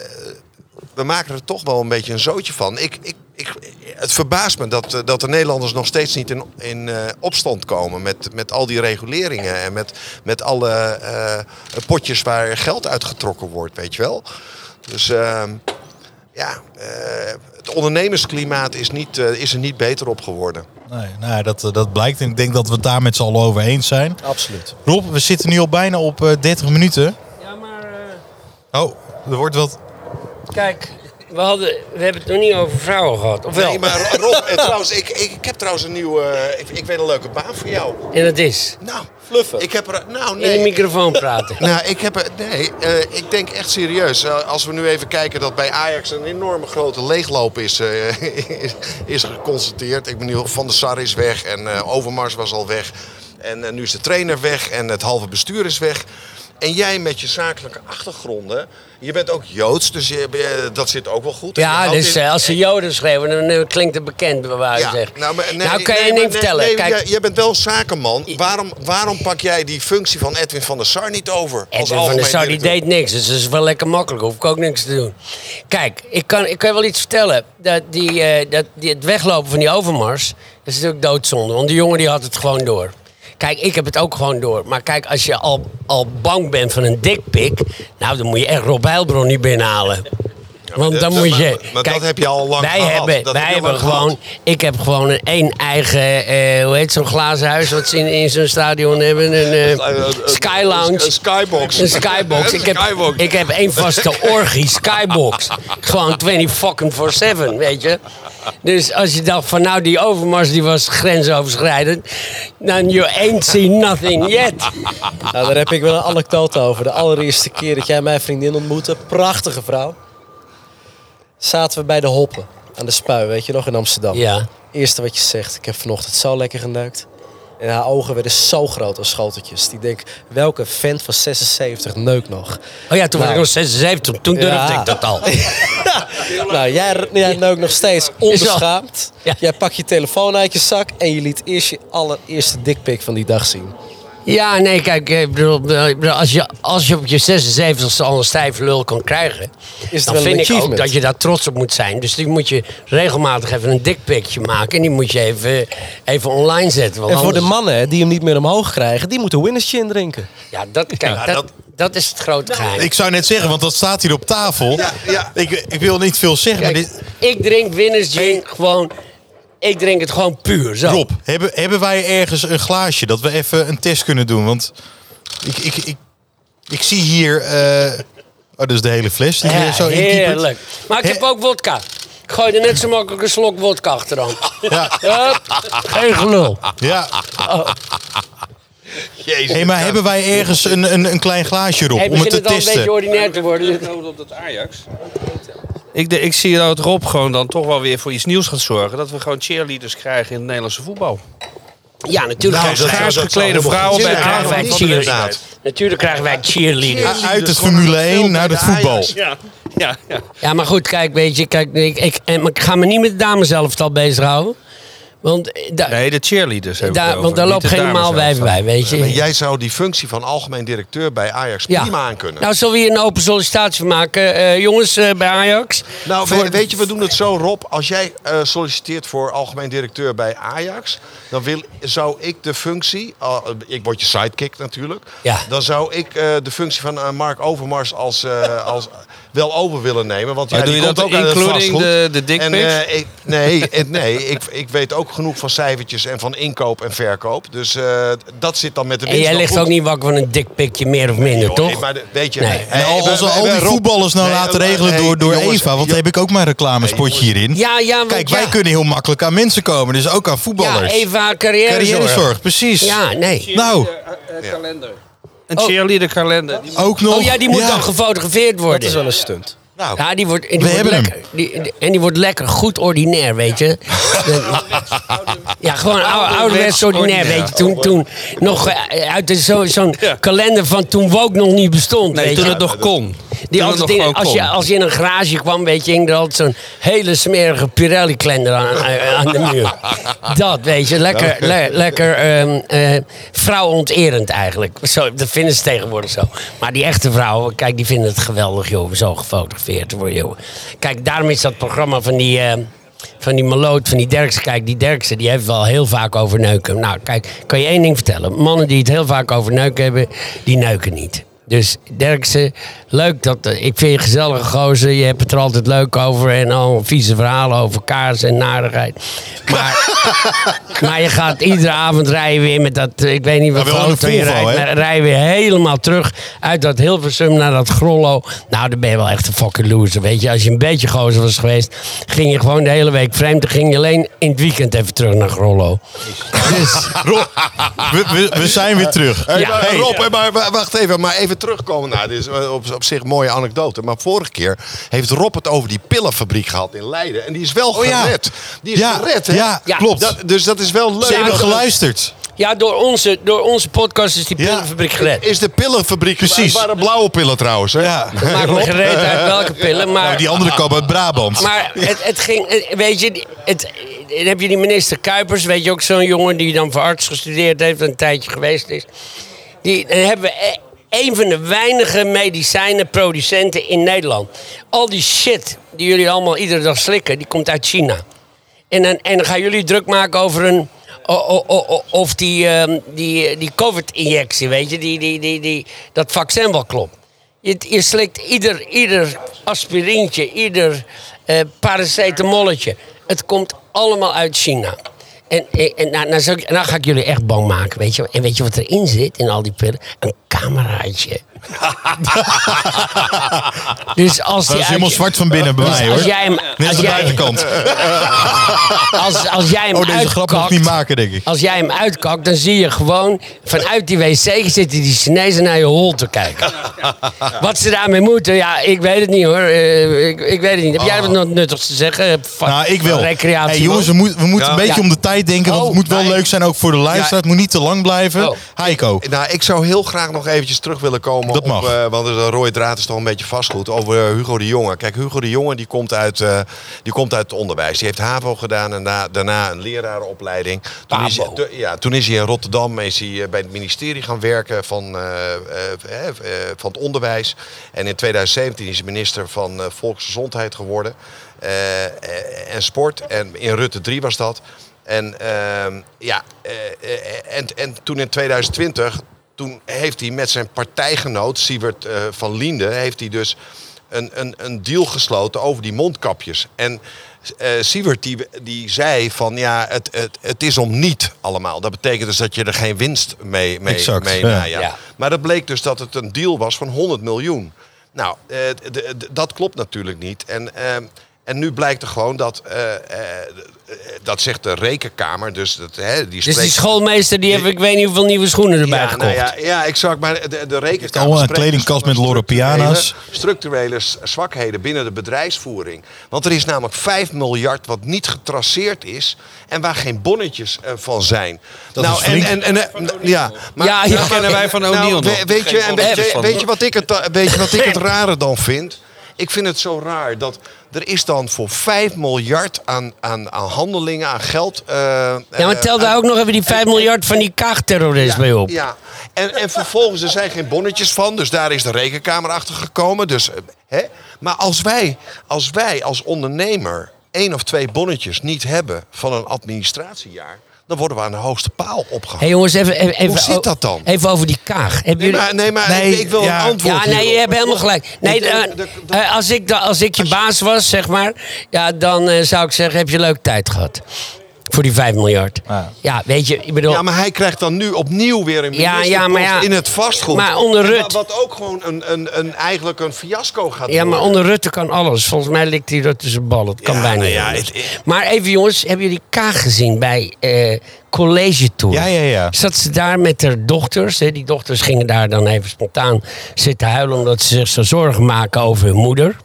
we maken er toch wel een beetje een zootje van. Ik, ik, ik, het verbaast me dat, eh, dat de Nederlanders nog steeds niet in, in eh, opstand komen met, met al die reguleringen en met, met alle eh, potjes waar geld uitgetrokken wordt, weet je wel. Dus ehm, ja, eh, het ondernemersklimaat is, niet, is er niet beter op geworden. Nee, nou, dat, dat blijkt en ik denk dat we het daar met z'n allen over eens zijn. Absoluut. Rob, we zitten nu al bijna op eh, 30 minuten. Ja, maar eh, Oh, er wordt wat... kijk, we, hadden, we hebben het nog niet over vrouwen gehad. Of wel? Nee, maar Rob, eh, trouwens, ik, ik, ik heb trouwens een nieuwe, eh, ik, ik weet een leuke baan voor jou. En dat is Nou, Fluffen. ik heb er, nou in de nee. microfoon praten. Nou, ik heb er, nee, eh, ik denk echt serieus. Eh, als we nu even kijken dat bij Ajax een enorme grote leegloop is, eh, is, is geconstateerd. Ik bedoel, Van der Sar is weg en eh, Overmars was al weg. En eh, nu is de trainer weg en het halve bestuur is weg. En jij met je zakelijke achtergronden, je bent ook Joods, dus je, eh, dat zit ook wel goed. Ja, dus in- eh, als ze Joden schreven, dan eh, klinkt het bekend, wijze van zeggen. nou, maar, nee, nou, kan je nee, niet maar- vertellen. Kijk, jij, jij bent wel zakenman. Waarom, waarom pak jij die functie van Edwin van der Sar niet over? als Edwin van der Sar die deed niks, dus dat is wel lekker makkelijk. Hoef ik ook niks te doen. Kijk, ik kan, ik kan je wel iets vertellen. Dat, die, dat die, het weglopen van die overmars, dat is natuurlijk doodzonde. Want die jongen die had het gewoon door. Kijk, ik heb het ook gewoon door. Maar kijk, als je al, al bang bent van een dikpik... nou, dan moet je echt Rob Heilbron niet binnenhalen. Want dat- dan dat- moet je... maar- maar dat heb je al lang wij gehad. Hebben, Dat wij hebben gewoon... Ik heb gewoon een één eigen... eh, hoe heet zo'n glazen huis wat ze in, in zo'n stadion hebben? Een eh, Sky Lounge. Een skybox. Een skybox. Ik heb, Skybox. ik heb één vaste orgie, skybox. Gewoon 20 fucking for 7, weet je. Dus als je dacht van nou die overmars die was grensoverschrijdend. Dan you ain't seen nothing yet. Nou, daar heb ik wel een anekdote over. De allereerste keer dat jij mijn vriendin ontmoette, prachtige vrouw. Zaten we bij de Hoppen aan de Spui, weet je nog, in Amsterdam. Ja. Eerste wat je zegt, ik heb vanochtend zo lekker geneukt. En haar ogen werden zo groot als schoteltjes. Die denk, welke vent van 76 neukt nog? Oh ja, toen was ik Nou. nog 76. Toen durfde Ja. ik dat al. Nou, jij, jij neukt nog steeds onbeschaamd. Ja. Jij pakt je telefoon uit je zak en je liet eerst je allereerste dikpik van die dag zien. Ja, nee, kijk, ik bedoel, ik bedoel, als, je, als je op je 76ste al een stijf lul kan krijgen, dan vind ik ook dat je daar trots op moet zijn. Dus die moet je regelmatig even een dikpikje maken en die moet je even, even online zetten. Want En voor de mannen die hem niet meer omhoog krijgen, die moeten winners gin drinken. Ja, dat, kijk, dat, dat, is het grote geheim. Ik zou net zeggen, want dat staat hier op tafel. Ja, ja. Ik, ik wil niet veel zeggen, maar dit, ik drink winners gin gewoon, ik drink het gewoon puur. Zo. Rob, hebben, hebben wij ergens een glaasje dat we even een test kunnen doen? Want ik, ik, ik, ik zie hier... eh, oh, dat is de hele fles die zo inkiepert. heerlijk. Maar ik heb He- ook wodka. Ik gooi er net zo makkelijk een slok wodka achteraan. Ja, Hup, Geen gelul. ja. Jezus. Hey, maar hebben wij ergens een, een, een klein glaasje, Rob, Hey, om het begint te het al een beetje testen? ordinair te worden. Nodig op dat Ajax. Ik, de- ik zie dat Rob gewoon dan toch wel weer voor iets nieuws gaat zorgen. Dat we gewoon cheerleaders krijgen in het Nederlandse voetbal. Ja, natuurlijk Nou, krijgen dat wij, Schaars geklede vrouwen bij krijgen wij cheerleaders. Natuurlijk krijgen wij cheerleaders. Uit het Formule het 1 veld naar het de voetbal. Ja, ja, ja. Ja, maar goed, kijk, weet je, kijk, ik, ik, ik ga me niet met de dames zelf al bezighouden. Want, eh, Nee, de cheerleaders hebben daar, want daar loopt geen normaal wijf bij, weet je. Maar jij zou die functie van algemeen directeur bij Ajax prima aan kunnen. Nou, zullen we hier een open sollicitatie van maken? Eh, jongens, eh, bij Ajax. Nou, Voor- weet je, we doen het zo, Rob. Als jij solliciteert voor algemeen directeur bij Ajax, dan wil, zou ik de functie, ik word je sidekick natuurlijk, Ja. dan zou ik de functie van Mark Overmars als, als wel over willen nemen. Want Maar ja, doe die je komt dat ook uit het including vastgoed. de- de dick En, eh, ik, nee, en- nee ik, ik weet ook genoeg van cijfertjes en van inkoop en verkoop. Dus eh, dat zit dan met de En jij ligt ook niet wakker van een dikpikje, meer of minder, Joh, toch? nee, maar de- weet je, Nee. hey, als we we- al die Rob- voetballers nou Nee, laten regelen door, door jongens, Eva, want heb ik ook een reclamespotje hierin. Ja, ja, want Kijk, ja. wij kunnen heel makkelijk aan mensen komen, dus ook aan Ja, voetballers. Eva, carrière Carrièrezorg, precies. Ja, nee. Nou, kalender. Een cheerleader kalender. Ook nog. Oh ja, die moet dan gefotografeerd worden. Dat is wel een stunt. Nou, Ja, die wordt, die We wordt hebben hem. lekker, die, die- en die wordt lekker goed ordinair, weet je. ja, gewoon oude, ouderwets ordinair, weet je. Toen, toen nog eh, uit zo- zo'n Ja. kalender van toen Woke nog niet bestond, Nee, weet toen je. het nog kon. Die altijd in, als, je, als je in een garage kwam, weet je, hing er altijd zo'n hele smerige Pirelli-klender aan, aan de muur. Dat, weet je, lekker, le- lekker ehm, eh, vrouwonterend eigenlijk. Zo, dat vinden ze tegenwoordig zo. Maar die echte vrouwen, kijk, die vinden het geweldig, joh, zo gefotografeerd worden, joh. Kijk, daarom is dat programma van die... eh, van die Maloot, van die Derksen. Kijk, die Derksen die heeft wel heel vaak over neuken. Nou, kijk, kan je één ding vertellen. Mannen die het heel vaak over neuken hebben, die neuken niet. Dus Derksen, leuk dat... Ik vind je gezellige gozer. Je hebt het er altijd leuk over. En al vieze verhalen over kaas en narigheid. Maar, maar je gaat iedere avond rijden weer met dat... eh, Ik weet niet wat je Volvo, rijdt. Maar rij je weer helemaal terug uit dat Hilversum naar dat Grollo. Nou, dan ben je wel echt een fucking loser, weet je. Als je een beetje gozer was geweest, ging je gewoon de hele week vreemd. Dan ging je alleen in het weekend even terug naar Grollo. Dus, Rob, we, we, we zijn weer terug. Hey, Ja. maar, Hey. Rob, maar wacht even, maar even terugkomen. Nou, dit is op, op zich een mooie anekdote. Maar vorige keer heeft Rob het over die pillenfabriek gehad in Leiden. En die is wel Oh ja. gered. Die is Ja, gered, hè? ja, Ja. klopt. Dat, dus dat is wel leuk. Ze hebben geluisterd. ja, door onze, door onze podcast is die Ja. pillenfabriek gered. Is de pillenfabriek. Precies. Het waren blauwe pillen trouwens, hè? Ja. Me gereed uit welke pillen, maar... Nou, die andere komen uit Brabant. Maar het, het ging, weet je, het, dan heb je die minister Kuipers, weet je ook zo'n jongen die dan voor arts gestudeerd heeft en een tijdje geweest is. Die, dan hebben we e- een van de weinige medicijnenproducenten in Nederland. Al die shit die jullie allemaal iedere dag slikken, die komt uit China. En dan, en gaan jullie druk maken over een. Of die, ehm, die, die COVID-injectie, weet je, die, die, die, die, dat vaccin wel klopt. Je, je slikt ieder, ieder aspirintje, ieder eh paracetamolletje. Het komt allemaal uit China. En, en, nou, nou, nou ga ik jullie echt bang maken, weet je. En weet je wat erin zit in al die pillen? Een cameraatje. dus als Dat die is helemaal zwart van binnen bij dus mij als hoor. jij hem, Net als de jij, buitenkant. als, als jij hem Oh, deze grap uitkakt- niet maken, denk ik. Als jij hem uitkakt, dan zie je gewoon vanuit die wc zitten die Chinezen naar je hol te kijken. Wat ze daarmee moeten, ja, ik weet het niet hoor. Eh, ik, ik weet het niet. Heb jij wat nog nuttigs te zeggen? Nou, ik wil. Recreatie. Hey, jongens, we, moet- we moeten Ja. een beetje Ja. om de tijd denken. Want Oh, het moet wel nee. leuk zijn ook voor de luisteraar. Ja. Het moet niet te lang blijven. Oh. Heiko. Nou, ik zou heel graag nog eventjes terug willen komen Dat op, mag. eh, want de rode draad is toch een beetje vastgoed, over eh, Hugo de Jonge. Kijk, Hugo de Jonge die komt uit, eh, die komt uit het onderwijs. Die heeft HAVO gedaan en da- daarna een lerarenopleiding. Toen is, hij, ja, toen is hij in Rotterdam is hij, bij het ministerie gaan werken van, eh, eh, eh, van het onderwijs. En in 2017 is hij minister van eh, Volksgezondheid geworden en Sport. En in Rutte 3 was dat. En, ehm, ja, en, en toen in 2020, toen heeft hij met zijn partijgenoot Siewert eh, van Liende, heeft hij dus een, een, een deal gesloten over die mondkapjes. En eh Siewert die, die zei van ja, het, het, het is om niet allemaal. Dat betekent dus dat je er geen winst mee, mee, Exact, mee ja. Ja. Maar dat bleek dus dat het een deal was van 100 miljoen. Nou, eh, dat klopt natuurlijk niet. En, ehm, en nu blijkt er gewoon dat, eh, eh, dat zegt de rekenkamer, dus, dat, hè, die Dus die spreekt- schoolmeester die heeft ik weet niet hoeveel nieuwe schoenen erbij ja, gekocht. nou ja, ja, exact. Maar de, de rekenkamer al een spreekt kledingkast met Loro Piana's. structurele- zwakheden binnen de bedrijfsvoering. Want er is namelijk 5 miljard wat niet getraceerd is en waar geen bonnetjes eh, van zijn. Dat nou, is flink. En, en, en, ja, maar, Ja, kennen wij van nou, O'Neill nog. we- Weet je, en weet je, weet wat ik het, weet je wat ik het rare dan vind? Ik vind het zo raar dat er is dan voor 5 miljard aan, aan, aan handelingen, aan geld. eh, Ja, maar eh, tel daar ook nog even die 5 miljard van die kaagterrorist bij op. ja, en, en vervolgens, er zijn geen bonnetjes van, dus daar is de rekenkamer achter gekomen. Dus, eh, hè? Maar als wij, als wij als ondernemer één of twee bonnetjes niet hebben van een administratiejaar, dan worden we aan de hoogste paal opgehangen. Hé jongens, even, even, even, Hoe zit dat dan? Even over die kaag. Hebben nee, jullie... maar, nee, maar Nee, ik, ik wil ja. een antwoord Ja, nee, hierop. je hebt helemaal gelijk. Nee, De- eh, de- de- eh, als, ik, als ik je baas was, zeg maar, ja, dan eh, zou ik zeggen, heb je leuk tijd gehad. Voor die 5 miljard. Ja. Ja, weet je, ik bedoel... Ja, maar hij krijgt dan nu opnieuw weer een Ja, ja, maar ja. in het vastgoed. Maar onder Rutte- Wat ook gewoon een, een, een, eigenlijk een fiasco gaat Ja, maar worden. onder Rutte kan alles. Volgens mij likt hij Rutte zijn bal. Het kan Ja, bijna nou niet het- Maar even jongens, hebben jullie Kaag gezien bij eh College Tour? Ja, ja, ja. Zat ze daar met haar dochters? Hè? Die dochters gingen daar dan even spontaan zitten huilen... omdat ze zich zo zorgen maken over hun moeder.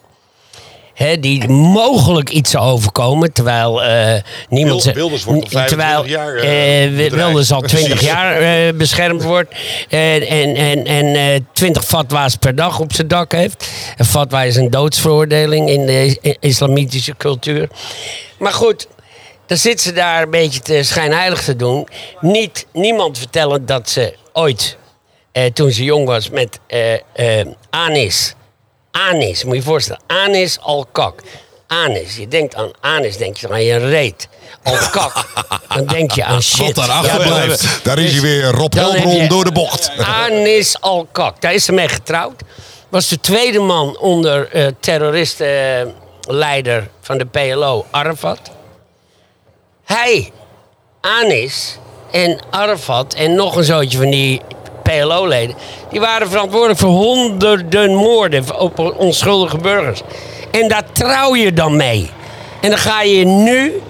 Hè, die mogelijk iets zou overkomen, terwijl eh, niemand... Wil- Wilders wordt al 25 terwijl, jaar, bedreigd. Wilders al 20 Precies. jaar beschermd wordt. En, en, en, en eh, 20 fatwa's per dag op zijn dak heeft. Een fatwa is een doodsveroordeling in de islamitische cultuur. Maar goed, dan zit ze daar een beetje te schijnheilig te doen. Niet, niemand vertellen dat ze ooit, eh, toen ze jong was, met eh, eh, Anis. Anis, moet je je voorstellen. Anis al-Kak. Anis, je denkt aan Anis, denk je aan je reet. Al-Kak, dan denk je aan shit. Wat daarachter Ja, blijft. Daar is hij weer, Rob Helbron je door de bocht. Anis al-Kak, daar is ze mee getrouwd. Was de tweede man onder eh terroristenleider van de PLO, Arafat. Hij, Anis en Arafat en nog een zootje van die PLO-leden... die waren verantwoordelijk voor honderden moorden op onschuldige burgers. En daar trouw je dan mee. En dan ga je nu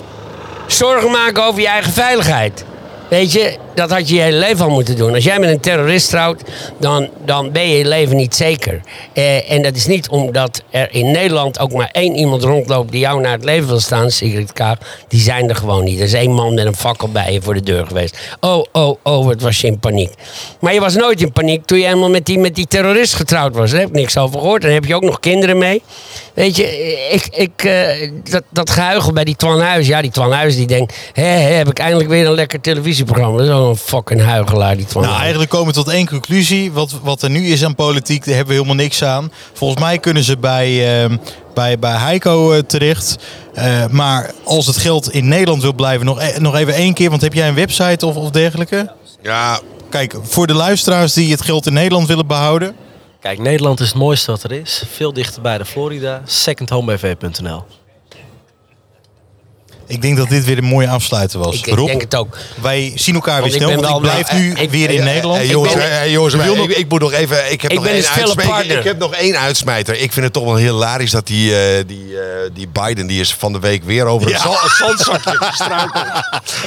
zorgen maken over je eigen veiligheid. Weet je, dat had je je hele leven al moeten doen. Als jij met een terrorist trouwt, dan, dan ben je je leven niet zeker. Eh, en dat is niet omdat er in Nederland ook maar één iemand rondloopt die jou naar het leven wil staan, Sigrid Kaag. Die zijn er gewoon niet. Er is één man met een fakkel bij je voor de deur geweest. Oh, oh, oh, wat was je in paniek. Maar je was nooit in paniek toen je helemaal met die, met die terrorist getrouwd was. Daar heb ik niks over gehoord. En dan heb je ook nog kinderen mee. Weet je, ik, ik, eh, dat, dat gehuichel bij die Twan Huis. Ja, die Twan Huis die denkt... Hé, heb ik eindelijk weer een lekker televisieprogramma. Dat is een fucking huigelaar, die Twan Nou, eigenlijk komen we tot één conclusie. Wat, wat er nu is aan politiek, daar hebben we helemaal niks aan. Volgens mij kunnen ze bij, ehm, bij, bij Heiko eh, terecht. Eh, maar als het geld in Nederland wil blijven, nog, e- nog even één keer. Want heb jij een website of, of dergelijke? Ja, Kijk, voor de luisteraars die het geld in Nederland willen behouden. Kijk, Nederland is het mooiste wat er is. Veel dichter bij de Florida. Secondhomebv.nl Ik denk dat dit weer een mooie afsluiter was. ik, ik Rob, denk het ook. wij zien elkaar weer Want ik snel, ben want ik wel- blijf nu eh, ik- weer in Eh, Nederland. eh, jongens, Ik ben- eh, eh, jongens, Ik nog- moet nog even. Ik heb, Ik nog ben één een stille uitsmijter. partner. Ik heb nog één uitsmijter. Ik vind het toch wel hilarisch dat die, eh, die, eh, die Biden. die is van de week weer over Ja. een za- zandzakje gestruikeld.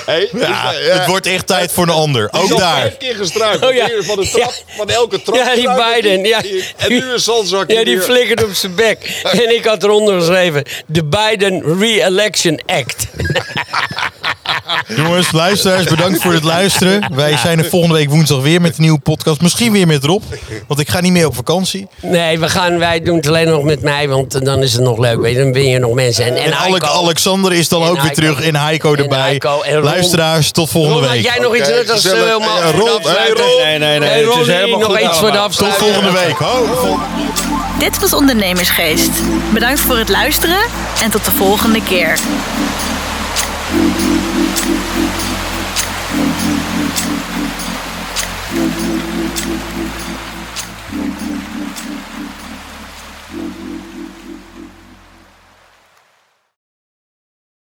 Hey, Ja, dus, eh, het wordt echt tijd voor een ander. Ook daar. vijf keer gestruikeld. Oh ja. Van, de trap, Ja. van elke trap. Ja, die Biden, ja. En nu een zandzakje. Ja, die flikkert op zijn bek. En ik had eronder geschreven... De Biden Re-Election Act. Jongens, luisteraars, bedankt voor het luisteren. Wij zijn er volgende week woensdag weer met een nieuwe podcast. Misschien weer met Rob, want ik ga niet meer op vakantie. Nee, we gaan, wij doen het alleen nog met mij, want dan is het nog leuk. Weet je, dan ben je nog mensen. En, en, En. Alexander is dan En ook weer terug en Heiko En erbij. Heiko en Ron. Luisteraars, tot volgende Ron, had week. jij nog iets nuttigs uh, Ron, afsluiting? hey, Ron. Nee, nee, nee, Hey, het is helemaal nog goed iets voor de allemaal. Tot afsluiting. volgende week. Ho. Dit was Ondernemersgeest. Bedankt voor het luisteren en tot de volgende keer.